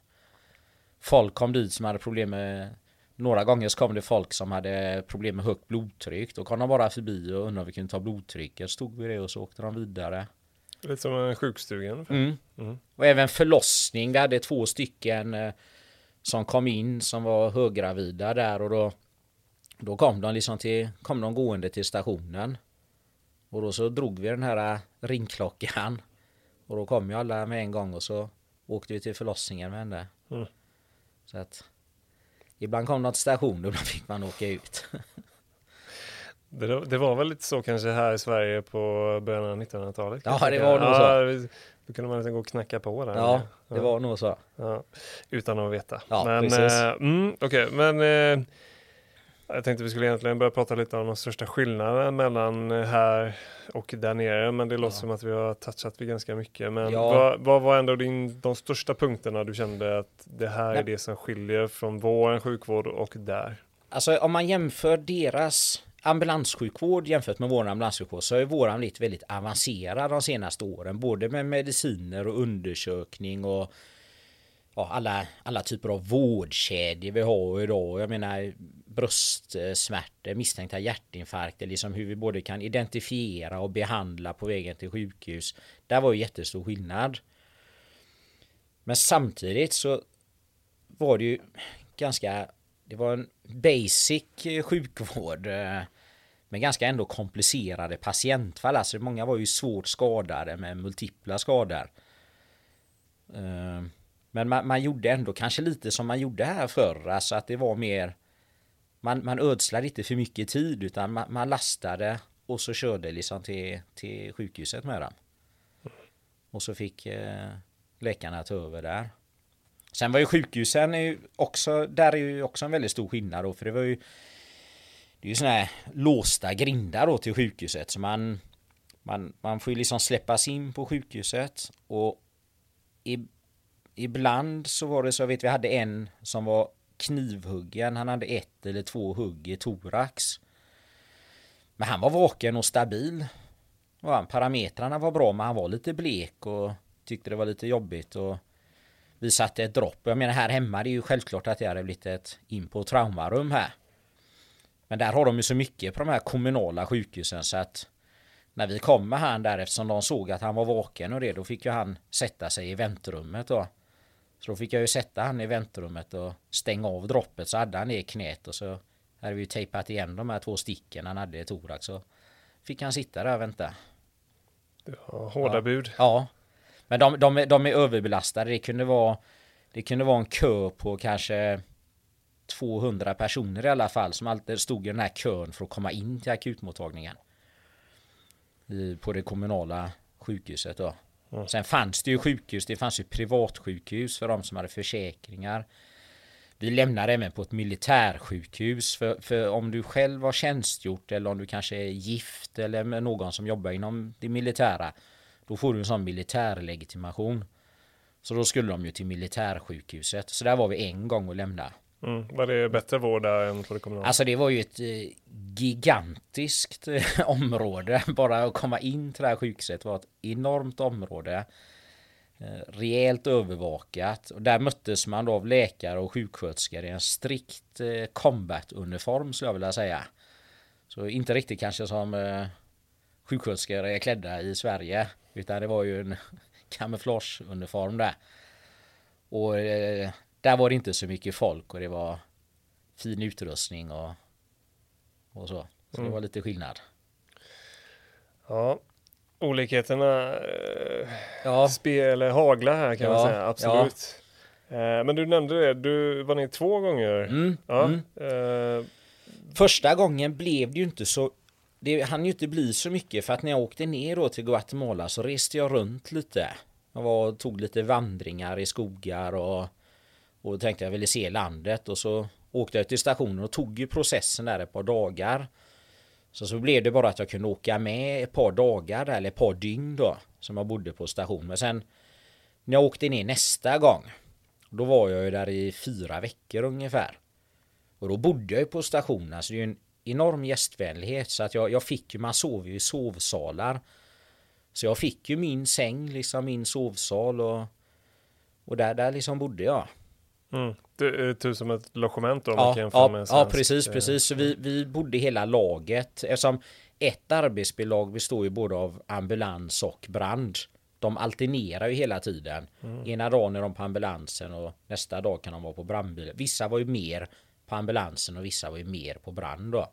Folk kom dit som hade problem med några gånger så kom det folk som hade problem med högt blodtryck. Då kom de bara förbi och undrade om vi kunde ta blodtrycket. Så stod vi det och så åkte de vidare. Lite som en sjukstuga mm. mm. Och även förlossning. Vi hade två stycken eh, som kom in som var höggravida där och då då kom de liksom till, kom de gående till stationen. Och då så drog vi den här äh, ringklockan. Och då kom ju alla med en gång och så åkte vi till förlossningen med henne. Mm. Så att ibland kom de till stationen och då fick man åka ut. det, det, var väl lite så kanske här i Sverige på början av 1900-talet? Ja, det var nog så. Ja, då kunde man liksom gå och knacka på där. Ja, det ja. var nog så. Ja, utan att veta. Ja, men, precis. Eh, mm, Okej, okay, men eh, jag tänkte vi skulle egentligen börja prata lite om de största skillnaderna mellan här och där nere, men det låter ja. som att vi har touchat vid ganska mycket. Men ja. vad, vad, var ändå din, de största punkterna du kände att det här Nej. är det som skiljer från vår sjukvård och där? Alltså om man jämför deras ambulanssjukvård jämfört med vår ambulanssjukvård så är våran blivit väldigt avancerad de senaste åren, både med mediciner och undersökning och ja, alla, alla typer av vårdkedjor vi har idag. Jag menar bröstsmärtor, misstänkta hjärtinfarkter, liksom hur vi både kan identifiera och behandla på vägen till sjukhus. Där var ju jättestor skillnad. Men samtidigt så var det ju ganska, det var en basic eh, sjukvård eh, med ganska ändå komplicerade patientfall. Alltså många var ju svårt skadade med multipla skador. Eh, men man, man, gjorde ändå kanske lite som man gjorde här förr, alltså att det var mer man, man ödslade inte för mycket tid utan man, man lastade och så körde liksom till, till sjukhuset med dem. Och så fick eh, läkarna ta över där. Sen var ju sjukhusen också, där är ju också en väldigt stor skillnad då, för det var ju det är ju sådana här låsta grindar då till sjukhuset så man man, man får ju liksom släppas in på sjukhuset och i, ibland så var det så, jag vet vi hade en som var knivhuggen. Han hade ett eller två hugg i thorax. Men han var vaken och stabil. Och parametrarna var bra men han var lite blek och tyckte det var lite jobbigt. Och vi satte ett dropp. Jag menar här hemma det är ju självklart att det hade blivit ett in på traumarum här. Men där har de ju så mycket på de här kommunala sjukhusen så att när vi kom med han där eftersom de såg att han var vaken och det då fick ju han sätta sig i väntrummet då. Så då fick jag ju sätta han i väntrummet och stänga av droppet så hade han det i knät och så hade vi ju tejpat igen de här två sticken han hade i thorax så fick han sitta där och vänta. Ja, hårda ja. bud. Ja. Men de, de, de är överbelastade. Det kunde vara det kunde vara en kö på kanske 200 personer i alla fall som alltid stod i den här kön för att komma in till akutmottagningen. I, på det kommunala sjukhuset då. Mm. Sen fanns det ju sjukhus, det fanns ju privatsjukhus för de som hade försäkringar. Vi lämnade även på ett militärsjukhus för, för om du själv har tjänstgjort eller om du kanske är gift eller med någon som jobbar inom det militära. Då får du en sån militärlegitimation. Så då skulle de ju till militärsjukhuset. Så där var vi en gång och lämna. Mm. Var det bättre vård där än på det kommunala? Alltså det var ju ett eh, gigantiskt eh, område. Bara att komma in till det här sjukhuset var ett enormt område. Eh, rejält övervakat. Och där möttes man då av läkare och sjuksköterskor i en strikt eh, combat-uniform skulle jag vilja säga. Så inte riktigt kanske som eh, sjuksköterskor är klädda i Sverige. Utan det var ju en kamouflageuniform där. Och där var det inte så mycket folk och det var fin utrustning och, och så. Så mm. det var lite skillnad. Ja, olikheterna eh, ja. spel, hagla här kan ja. man säga, absolut. Ja. Eh, men du nämnde det, du var ni två gånger. Mm. Ja. Mm. Eh. Första gången blev det ju inte så det hann ju inte bli så mycket för att när jag åkte ner då till Guatemala så reste jag runt lite. Jag var, tog lite vandringar i skogar och, och tänkte jag ville se landet och så åkte jag till stationen och tog ju processen där ett par dagar. Så så blev det bara att jag kunde åka med ett par dagar där, eller ett par dygn då. Som jag bodde på station. Men sen när jag åkte ner nästa gång. Då var jag ju där i fyra veckor ungefär. Och då bodde jag ju på stationen. Så det är ju en enorm gästvänlighet. Så att jag, jag fick ju, man sov ju i sovsalar. Så jag fick ju min säng, liksom min sovsal och, och där, där liksom bodde jag. Mm. Det är typ som ett logement då? Ja, ja, ja, precis, eh, precis. Så vi, vi bodde hela laget. Eftersom ett arbetsbelag består ju både av ambulans och brand. De alternerar ju hela tiden. Mm. Ena dagen är de på ambulansen och nästa dag kan de vara på brandbilen. Vissa var ju mer på ambulansen och vissa var ju mer på brand då.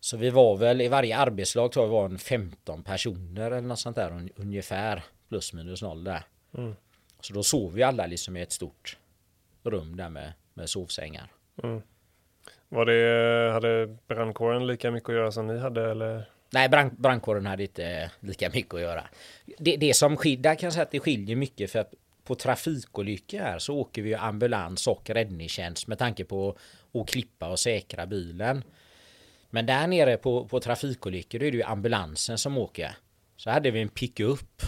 Så vi var väl i varje arbetslag tror jag var en 15 personer eller något sånt där ungefär. Plus minus noll där. Mm. Så då sov vi alla liksom i ett stort rum där med, med sovsängar. Mm. Var det, hade brandkåren lika mycket att göra som ni hade eller? Nej, brand, brandkåren hade inte lika mycket att göra. Det, det som skiljer, kan jag säga att det skiljer mycket för att på trafikolyckor här så åker vi ambulans och räddningstjänst med tanke på att klippa och säkra bilen. Men där nere på, på trafikolyckor då är det ju ambulansen som åker. Så hade vi en pickup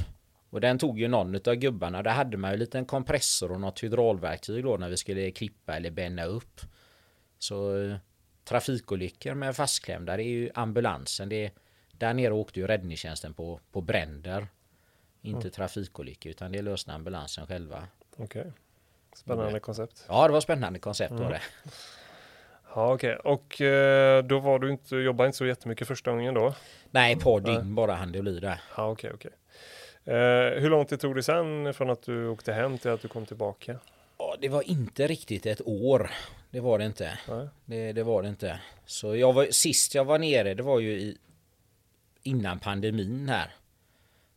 och den tog ju någon av gubbarna. Där hade man ju en liten kompressor och något hydraulverktyg då när vi skulle klippa eller bända upp. Så eh, trafikolyckor med fastklämda det är ju ambulansen. Det är, där nere åkte ju räddningstjänsten på, på bränder. Inte mm. trafikolyckor utan det löste ambulansen själva. Okej. Okay. Spännande koncept. Ja det var spännande koncept mm. var det. Ja okej okay. och eh, då var du inte, jobbade inte så jättemycket första gången då? Nej, ett par dygn bara hann det bli där. Ja okej okay, okej. Eh, hur lång tid tog det sen från att du åkte hem till att du kom tillbaka? Ja, det var inte riktigt ett år. Det var det inte. Det, det, var det inte. Så jag var, sist jag var nere, det var ju i, innan pandemin här.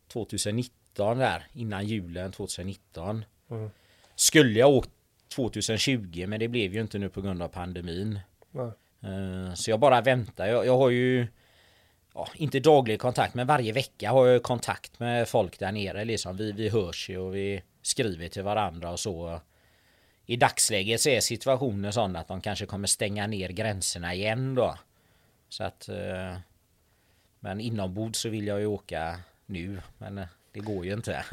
2019 där, innan julen 2019. Mm. Skulle jag åkt 2020 men det blev ju inte nu på grund av pandemin. Eh, så jag bara väntar. Jag, jag har ju ja, inte daglig kontakt men varje vecka har jag kontakt med folk där nere liksom. Vi, vi hörs ju och vi skriver till varandra och så. I dagsläget så är situationen sån att de kanske kommer stänga ner gränserna igen då. Så att... Eh, men inombords så vill jag ju åka nu. Men eh, det går ju inte.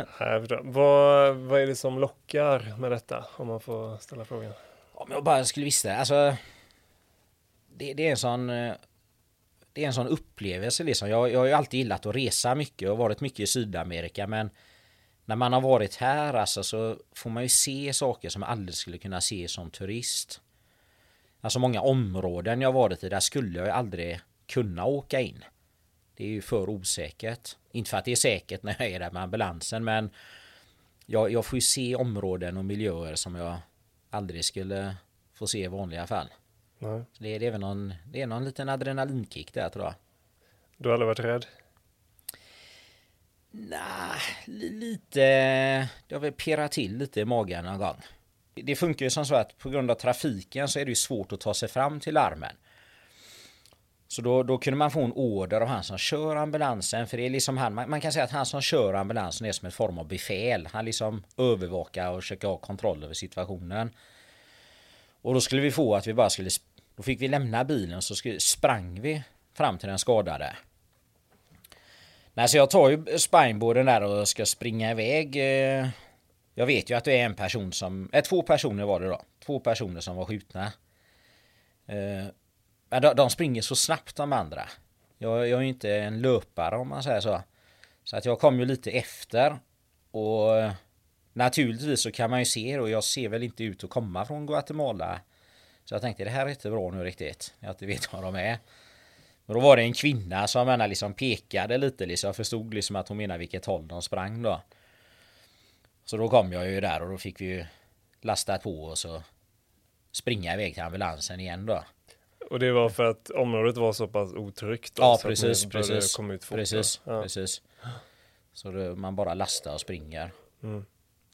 vad, vad är det som lockar med detta? Om man får ställa frågan. Om jag bara skulle visste. Alltså. Det, det är en sån det är en sån upplevelse liksom. Jag, jag har ju alltid gillat att resa mycket och varit mycket i Sydamerika men när man har varit här alltså så får man ju se saker som man aldrig skulle kunna se som turist. Alltså många områden jag varit i där skulle jag aldrig kunna åka in. Det är ju för osäkert. Inte för att det är säkert när jag är där med ambulansen men jag, jag får ju se områden och miljöer som jag aldrig skulle få se i vanliga fall. Nej. Det, det, är väl någon, det är någon liten adrenalinkick där tror jag. Du har aldrig varit rädd? Nej, lite. Det har väl pirrat till lite i magen någon gång. Det funkar ju som så att på grund av trafiken så är det ju svårt att ta sig fram till larmen. Så då, då kunde man få en order av han som kör ambulansen. För det är liksom han, man, man kan säga att han som kör ambulansen är som en form av befäl. Han liksom övervakar och försöker ha kontroll över situationen. Och då skulle vi få att vi bara skulle... Då fick vi lämna bilen så skulle, sprang vi fram till den skadade. Nej, så jag tar ju spineboarden där och ska springa iväg. Eh. Jag vet ju att det är en person som... Eh, två personer var det då. Två personer som var skjutna. Eh, men de, de springer så snabbt de andra. Jag, jag är ju inte en löpare om man säger så. Så att jag kom ju lite efter. Och naturligtvis så kan man ju se och jag ser väl inte ut att komma från Guatemala. Så jag tänkte det här är inte bra nu riktigt. Jag inte vet vad de är. Men då var det en kvinna som menar, liksom pekade lite liksom. Jag förstod liksom att hon menade vilket håll de sprang då. Så då kom jag ju där och då fick vi ju lasta på och så springa iväg till ambulansen igen då. Och det var för att området var så pass otryggt? Då, ja, så precis, precis. komma ut precis, då? ja. precis. Så det, man bara lastar och springer. Mm.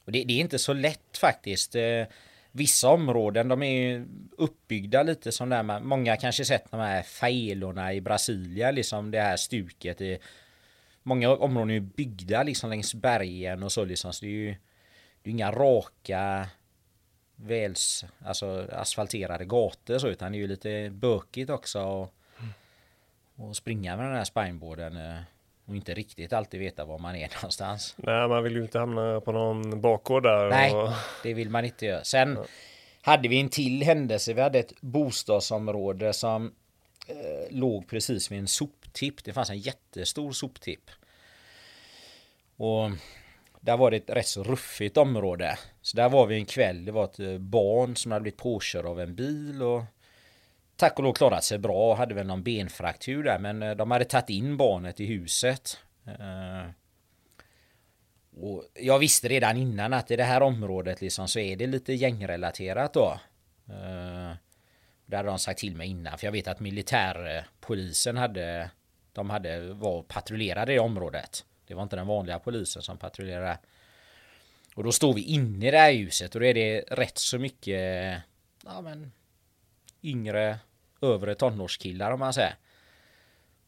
Och det, det är inte så lätt faktiskt. Eh, Vissa områden de är uppbyggda lite som där man, många kanske sett de här failorna i Brasilien, liksom det här stuket. I, många områden är byggda liksom längs bergen och så liksom. Så det är ju det är inga raka väls, alltså asfalterade gator så utan det är ju lite bökigt också. Och, och springa med den här spineboarden eh, och inte riktigt alltid veta var man är någonstans. Nej, man vill ju inte hamna på någon bakgård där. Nej, Och... det vill man inte göra. Sen hade vi en till händelse. Vi hade ett bostadsområde som eh, låg precis vid en soptipp. Det fanns en jättestor soptipp. Och där var det ett rätt så ruffigt område. Så där var vi en kväll. Det var ett eh, barn som hade blivit påkörd av en bil och tack och lov klarat sig bra. Hade väl någon benfraktur där men eh, de hade tagit in barnet i huset. Eh, och jag visste redan innan att i det här området liksom så är det lite gängrelaterat då. Det hade de sagt till mig innan för jag vet att militärpolisen hade de hade var patrullerade i området. Det var inte den vanliga polisen som patrullerade. Och då står vi inne i det här huset och då är det rätt så mycket ja, men, yngre övre tonårskillar om man säger.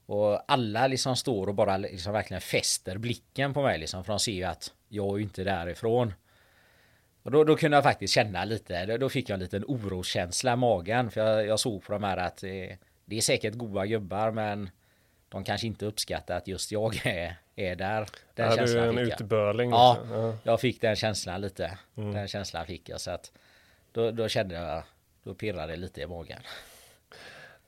Och alla liksom står och bara liksom verkligen fäster blicken på mig liksom. För de ser ju att jag är ju inte därifrån. Och då, då kunde jag faktiskt känna lite, då fick jag en liten oroskänsla i magen. För jag, jag såg på de här att det, det är säkert goda gubbar men de kanske inte uppskattar att just jag är, är där. Den du är känslan en utbörling. Ja, ja. jag fick den känslan lite. Mm. Den känslan fick jag så att då, då kände jag, då pirrade det lite i magen.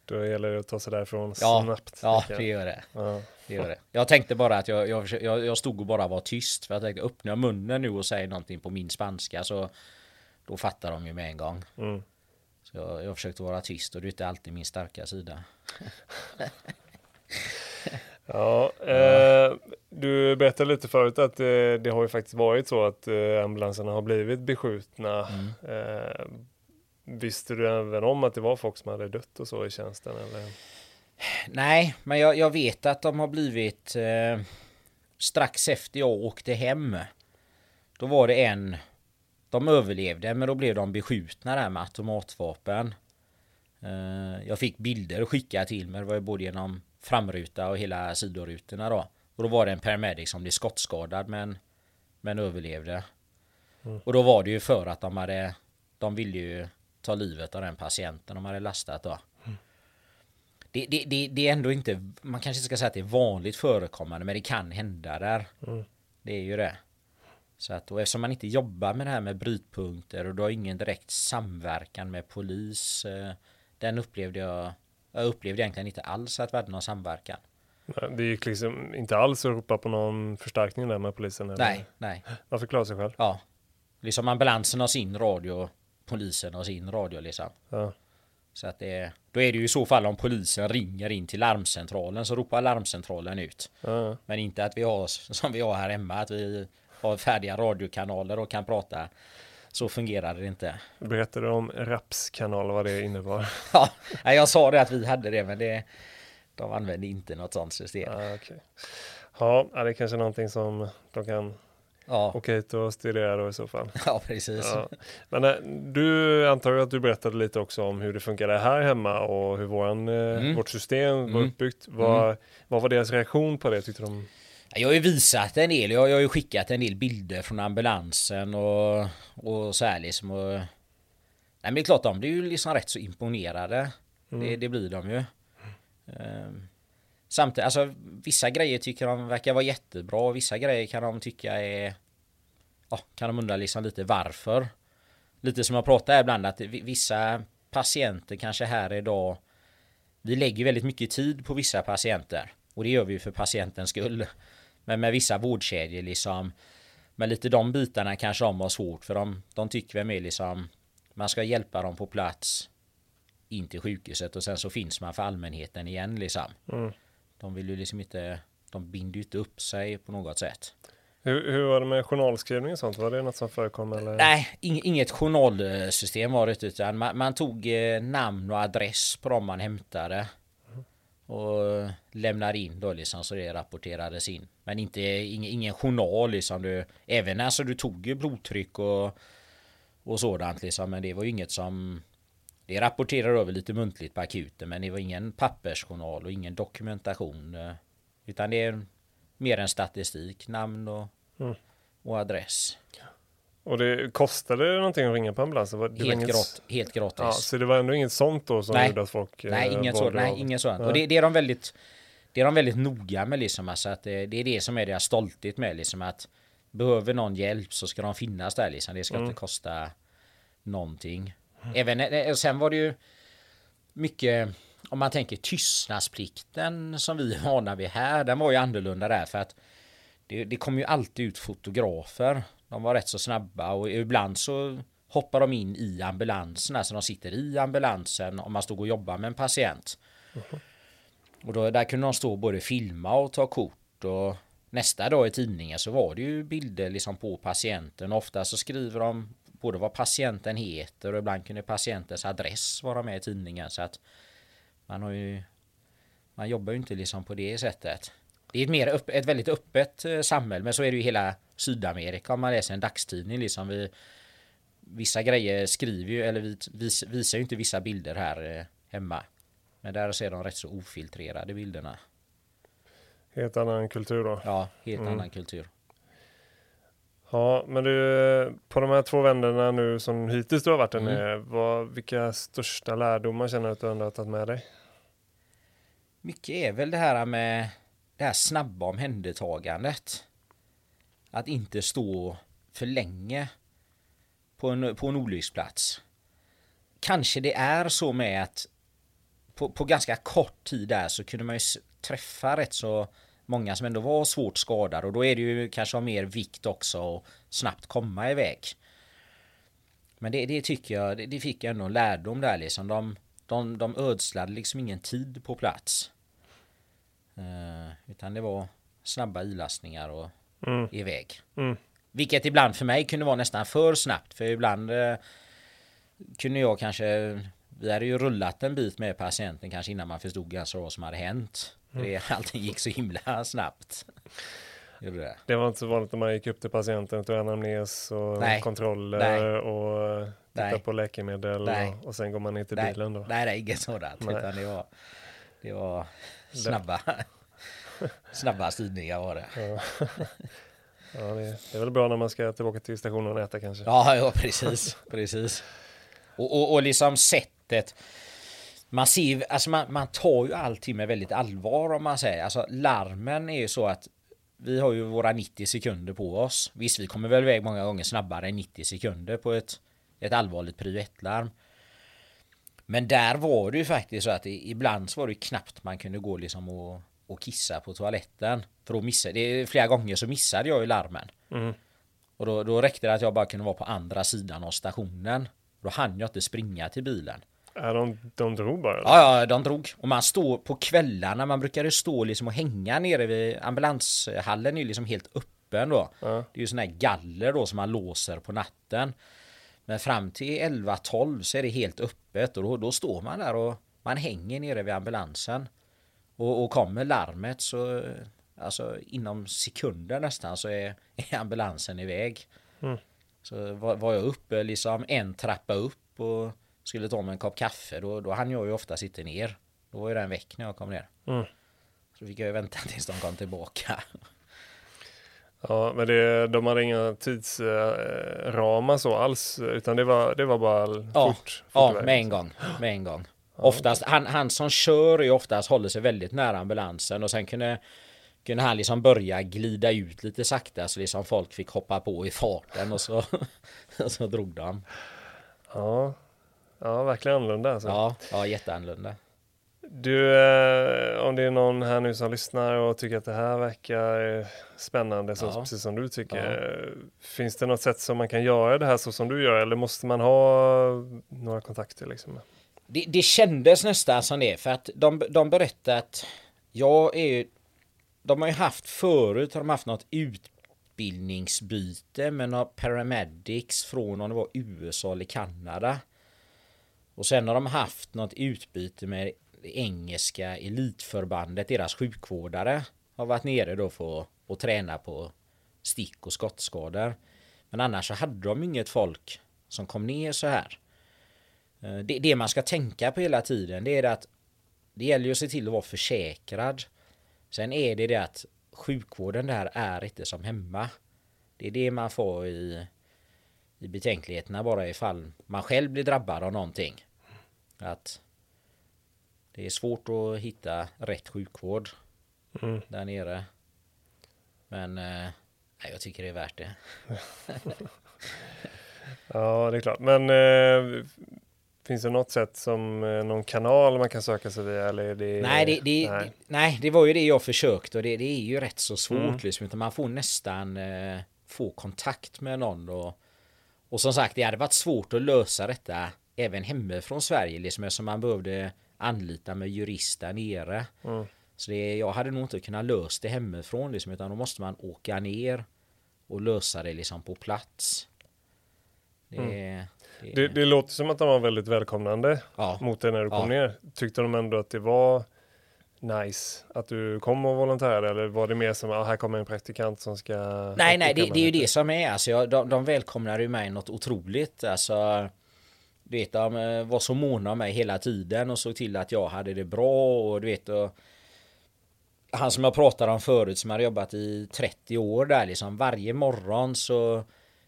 Då gäller det att ta sig därifrån Ja, snabbt. ja det gör det. Ja. det gör det. Jag tänkte bara att jag, jag, jag stod och bara var tyst. För jag tänkte öppnar jag munnen nu och säger någonting på min spanska så då fattar de ju med en gång. Mm. Så jag, jag försökte vara tyst och det är inte alltid min starka sida. Ja, eh, du berättade lite förut att eh, det har ju faktiskt varit så att eh, ambulanserna har blivit beskjutna. Mm. Eh, visste du även om att det var folk som hade dött och så i tjänsten? Eller? Nej, men jag, jag vet att de har blivit eh, strax efter jag åkte hem. Då var det en. De överlevde men då blev de beskjutna där med automatvapen. Jag fick bilder skickat till mig. Det var ju både genom framruta och hela sidorutorna då. Och då var det en paramedic som blev skottskadad men, men överlevde. Mm. Och då var det ju för att de hade De ville ju ta livet av den patienten de hade lastat då. Det, det, det, det är ändå inte, man kanske inte ska säga att det är vanligt förekommande, men det kan hända där. Mm. Det är ju det. Så att, och eftersom man inte jobbar med det här med brytpunkter och du har ingen direkt samverkan med polis. Eh, den upplevde jag, jag upplevde egentligen inte alls att vi hade någon samverkan. Nej, Det gick liksom inte alls att ropa på någon förstärkning där med polisen? Eller? Nej, nej. Man fick klara sig själv? Ja. Liksom ambulansen har sin radio, polisen har sin radio liksom. Ja. Så att det, då är det ju i så fall om polisen ringer in till larmcentralen så ropar larmcentralen ut. Ja. Men inte att vi har som vi har här hemma att vi har färdiga radiokanaler och kan prata. Så fungerar det inte. Berättade du om rapskanal vad det innebar? Ja, jag sa det att vi hade det men det, de använde inte något sånt system. Ja, okej. Ja, det är kanske någonting som de kan Ja, åka hit och studera då i så fall. ja precis. Ja. Men eh, du antar att du berättade lite också om hur det funkade här hemma och hur våran, eh, Mm. vårt system var Mm. uppbyggt. Vad, vad var deras reaktion på det tyckte de? Jag har ju visat en del. Jag, har ju skickat en del bilder från ambulansen och, och så här liksom. Och, nej men det är klart de blir ju liksom rätt så imponerade. Mm. Det, det blir de ju. Ehm, samtidigt, alltså vissa grejer tycker de verkar vara jättebra. och Vissa grejer kan de tycka är... Ja, kan de undra liksom lite varför. Lite som jag pratar ibland att vi- vissa patienter kanske här idag Vi lägger väldigt mycket tid på vissa patienter. Och det gör vi ju för patientens skull. Men med vissa vårdkedjor liksom Men lite de bitarna kanske de har svårt för de, de tycker väl mer liksom man ska hjälpa dem på plats in till sjukhuset och sen så finns man för allmänheten igen liksom. Mm. De vill ju liksom inte, de binder ju inte upp sig på något sätt. Hur, hur var det med journalskrivning och sånt? Var det något som förekom? Eller? Nej, inget journalsystem var det utan man, man tog eh, namn och adress på dem man hämtade. Och lämnade in då liksom så det rapporterades in. Men inte ingen, ingen journal liksom. Du, även alltså du tog ju blodtryck och, och sådant liksom. Men det var ju inget som det rapporterar över lite muntligt på akuten men det var ingen pappersjournal och ingen dokumentation. eh, Utan det är mer en statistik, namn och, Mm. och adress. Och det kostade det någonting att ringa på ambulansen? Helt, inget- grat, helt gratis. Ja, så det var ändå inget sånt då som Nej. gjorde att folk... nej, eh, inget sådant. Nej, inget sådant. Nej. Och det, det är de väldigt det är de väldigt noga med liksom. Alltså att det, det är det som är deras stolthet med liksom att behöver någon hjälp så ska de finnas där liksom. Det ska Mm. inte kosta någonting. Även eh, sen var det ju mycket om man tänker tystnadsplikten som vi är vana vid här. Den var ju annorlunda där för att det, det kom ju alltid ut fotografer. De var rätt så snabba och ibland så hoppar de in i ambulansen. Alltså de sitter i ambulansen om man stod och jobbade med en patient. Och då, där kunde de stå och både filma och ta kort. Och nästa dag i tidningen så var det ju bilder liksom på patienten. Ofta så skriver de både vad patienten heter och ibland kunde patientens adress vara med i tidningen. Så att man har ju man jobbar ju inte liksom på det sättet. Det är ett, mer upp, ett väldigt öppet eh, samhälle, men så är det ju hela Sydamerika om man läser en dagstidning. Liksom vi, vissa grejer skriver ju, eller vi, vis, visar ju inte vissa bilder här eh, hemma. Men där ser de rätt så ofiltrerade bilderna. Helt annan kultur då. Ja, helt Mm. annan kultur. Ja, men du, på de här två vännerna nu som hittills du har varit där Mm. vad, vilka största lärdomar känner du att du ändå har tagit med dig? Mycket är väl det här med det här snabba omhändertagandet. Att inte stå för länge på en, på en olycksplats. Kanske det är så med att på, på ganska kort tid där så kunde man ju träffa rätt så många som ändå var svårt skadade och då är det ju kanske av mer vikt också att snabbt komma iväg. Men det, det tycker jag, det, det fick jag ändå en lärdom där liksom. De, de, de ödslade liksom ingen tid på plats. Eh, utan det var snabba ilastningar och Mm. iväg. Mm. Vilket ibland för mig kunde vara nästan för snabbt. För ibland eh, kunde jag kanske... Vi hade ju rullat en bit med patienten kanske innan man förstod ganska vad som hade hänt. Det, allting gick så himla snabbt. Det. Det var inte så vanligt när man gick upp till patienten och tog anamnes och Nej. kontroller Nej. och titta Nej. på läkemedel och, och sen går man in till bilen då. nej, nej, inget sådant. Utan det var, det var snabba, snabba styrningar var det. Ja. ja, det, det är väl bra när man ska tillbaka till stationen och äta kanske. Ja, ja precis. precis. Och, och, och liksom sättet. Man ser alltså man, man tar ju allting med väldigt allvar om man säger. Alltså larmen är ju så att vi har ju våra 90 sekunder på oss. Visst, vi kommer väl iväg många gånger snabbare än 90 sekunder på ett, ett allvarligt prio 1-larm. Men där var det ju faktiskt så att ibland så var det ju knappt man kunde gå liksom och, och kissa på toaletten. För då missade, det, flera gånger så missade jag ju larmen. Mm. Och då, då räckte det att jag bara kunde vara på andra sidan av stationen. Då hann jag inte springa till bilen. Ja, de, de drog bara? eller? Ja, ja, de drog. Och man står på kvällarna, man brukade stå liksom och hänga nere vid ambulanshallen är liksom helt öppen då. Ja. Det är ju sån här galler då som man låser på natten. Men fram till 11-12 så är det helt öppet och då, då står man där och man hänger nere vid ambulansen. Och, och kommer larmet så alltså inom sekunder nästan så är, är ambulansen iväg. Mm. Så var, var jag uppe liksom en trappa upp och skulle ta mig en kopp kaffe då, då hann jag ju ofta sitta ner. Då var ju den väck när jag kom ner. Mm. Så fick jag ju vänta tills de kom tillbaka. Ja, men det, de hade inga tidsramar så alls, utan det var, det var bara Ja, fort. fort Ja, iväg. med en gång. Med en gång. Oftast, han, han som kör är ju oftast håller sig väldigt nära ambulansen och sen kunde, kunde han liksom börja glida ut lite sakta så liksom folk fick hoppa på i farten och så, och så drog de. Ja, ja verkligen annorlunda alltså. Ja, ja jätteannorlunda. Du, eh, om det är någon här nu som lyssnar och tycker att det här verkar eh, spännande, så, Ja. precis som du tycker. Finns det något sätt som man kan göra det här så som du gör eller måste man ha några kontakter liksom? Det, det kändes nästan som det för att de, de berättade att jag är ju De har ju haft förut har de haft något utbildningsbyte med några paramedics från om det var USA eller Kanada. Och sen har de haft något utbyte med det engelska elitförbandet, deras sjukvårdare har varit nere då för att träna på stick och skottskador. Men annars så hade de inget folk som kom ner så här. Eh, Det, det man ska tänka på hela tiden det är att det gäller ju att se till att vara försäkrad. Sen är det det att sjukvården där är inte som hemma. Det är det man får i, i betänkligheterna bara ifall man själv blir drabbad av någonting. Att det är svårt att hitta rätt sjukvård Mm. där nere. Men eh, jag tycker det är värt det. Ja, det är klart. Men eh, finns det något sätt som eh, någon kanal man kan söka sig via? Eller det, Nej det, det, nej. nej, det var ju det jag försökte och det, det är ju rätt så svårt Mm. liksom. Utan man får nästan eh, få kontakt med någon och, och som sagt det hade varit svårt att lösa detta även hemifrån Sverige liksom eftersom man behövde anlita med jurist där nere. Mm. Så det, jag hade nog inte kunnat lösa det hemifrån liksom, utan då måste man åka ner och lösa det liksom på plats. Det, det, Det, det låter som att de var väldigt välkomnande ja. mot dig när du kom Ja. ner. Tyckte de ändå att det var nice att du kom och volontärade eller var det mer som att här kommer en praktikant som ska Nej, nej, det, det är ju det som är. Alltså, jag, de, de välkomnar ju mig något otroligt. Alltså, du vet, de eh, var så måna om mig hela tiden och såg till att jag hade det bra och du vet. Och, han som jag pratade om förut som hade jobbat i 30 år där liksom varje morgon så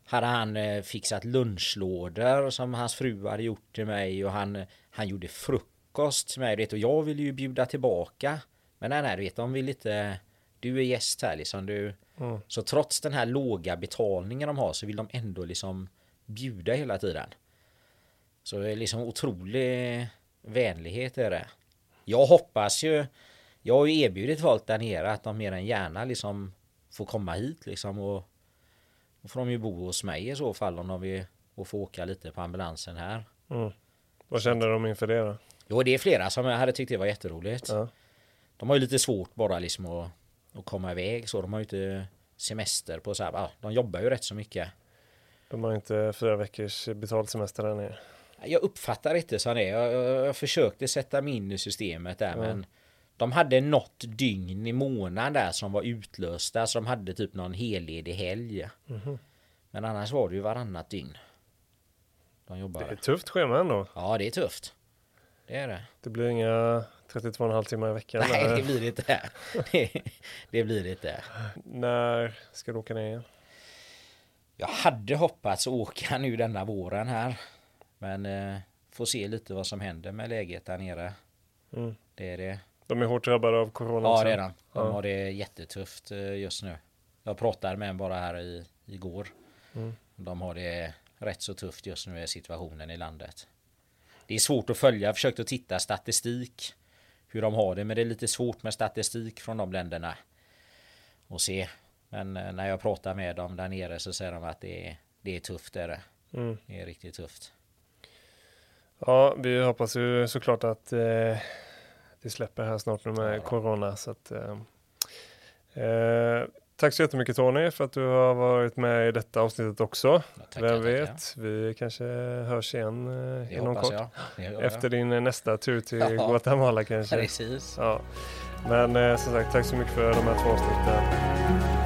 hade han eh, fixat lunchlådor som hans fru hade gjort till mig och han, han gjorde frukost till mig vet, och jag ville ju bjuda tillbaka. Men nej, nej, du vet, de vill inte du är gäst här liksom. Du, Mm. Så trots den här låga betalningen de har så vill de ändå liksom bjuda hela tiden. Så det är liksom otrolig vänlighet är det. Jag hoppas ju, jag har ju erbjudit folk där nere att de mer än gärna liksom får komma hit liksom och då får de ju bo hos mig i så fall om de vill och få åka lite på ambulansen här. Mm. Vad kände de inför det då? Jo det är flera som jag hade tyckt det var jätteroligt. Ja. De har ju lite svårt bara liksom att, att komma iväg så. De har ju inte semester på så här. De jobbar ju rätt så mycket. De har inte fyra veckors betald semester där nere. Jag uppfattar inte så det. Jag, jag, jag försökte sätta mig in i systemet där Ja. men de hade något dygn i månaden där som var utlösta så de hade typ någon helledig helg. Mhm. Men annars var det ju varannat dygn. De Det är jobbade. ett tufft schema ändå. Ja det är tufft. Det är det. Det blir inga 32,5 timmar i veckan. Nej där. det blir det inte. Det, det blir det inte. När ska du åka ner igen? Jag hade hoppats åka nu denna våren här. Men eh, får se lite vad som händer med läget där nere. Mm. Det är det. De är hårt drabbade av corona Ja är de. Ja. har det jättetufft eh, just nu. Jag pratade med en bara här i, igår. Mm. De har det rätt så tufft just nu i situationen i landet. Det är svårt att följa. Jag har försökt att titta statistik. Hur de har det. Men det är lite svårt med statistik från de länderna. Och se. Men eh, när jag pratar med dem där nere så säger de att det är, det är tufft. Är det. Mm. det är riktigt tufft. Ja, vi hoppas ju såklart att eh, det släpper här snart nu med corona. Så att, eh, eh, tack så jättemycket Tony för att du har varit med i detta avsnittet också. Ja, Vem vet, vi kanske hörs igen eh, inom kort. jag. Efter din eh, nästa tur till Ja. Guatemala kanske. Precis. Ja. Men eh, som sagt, tack så mycket för de här två avsnitten.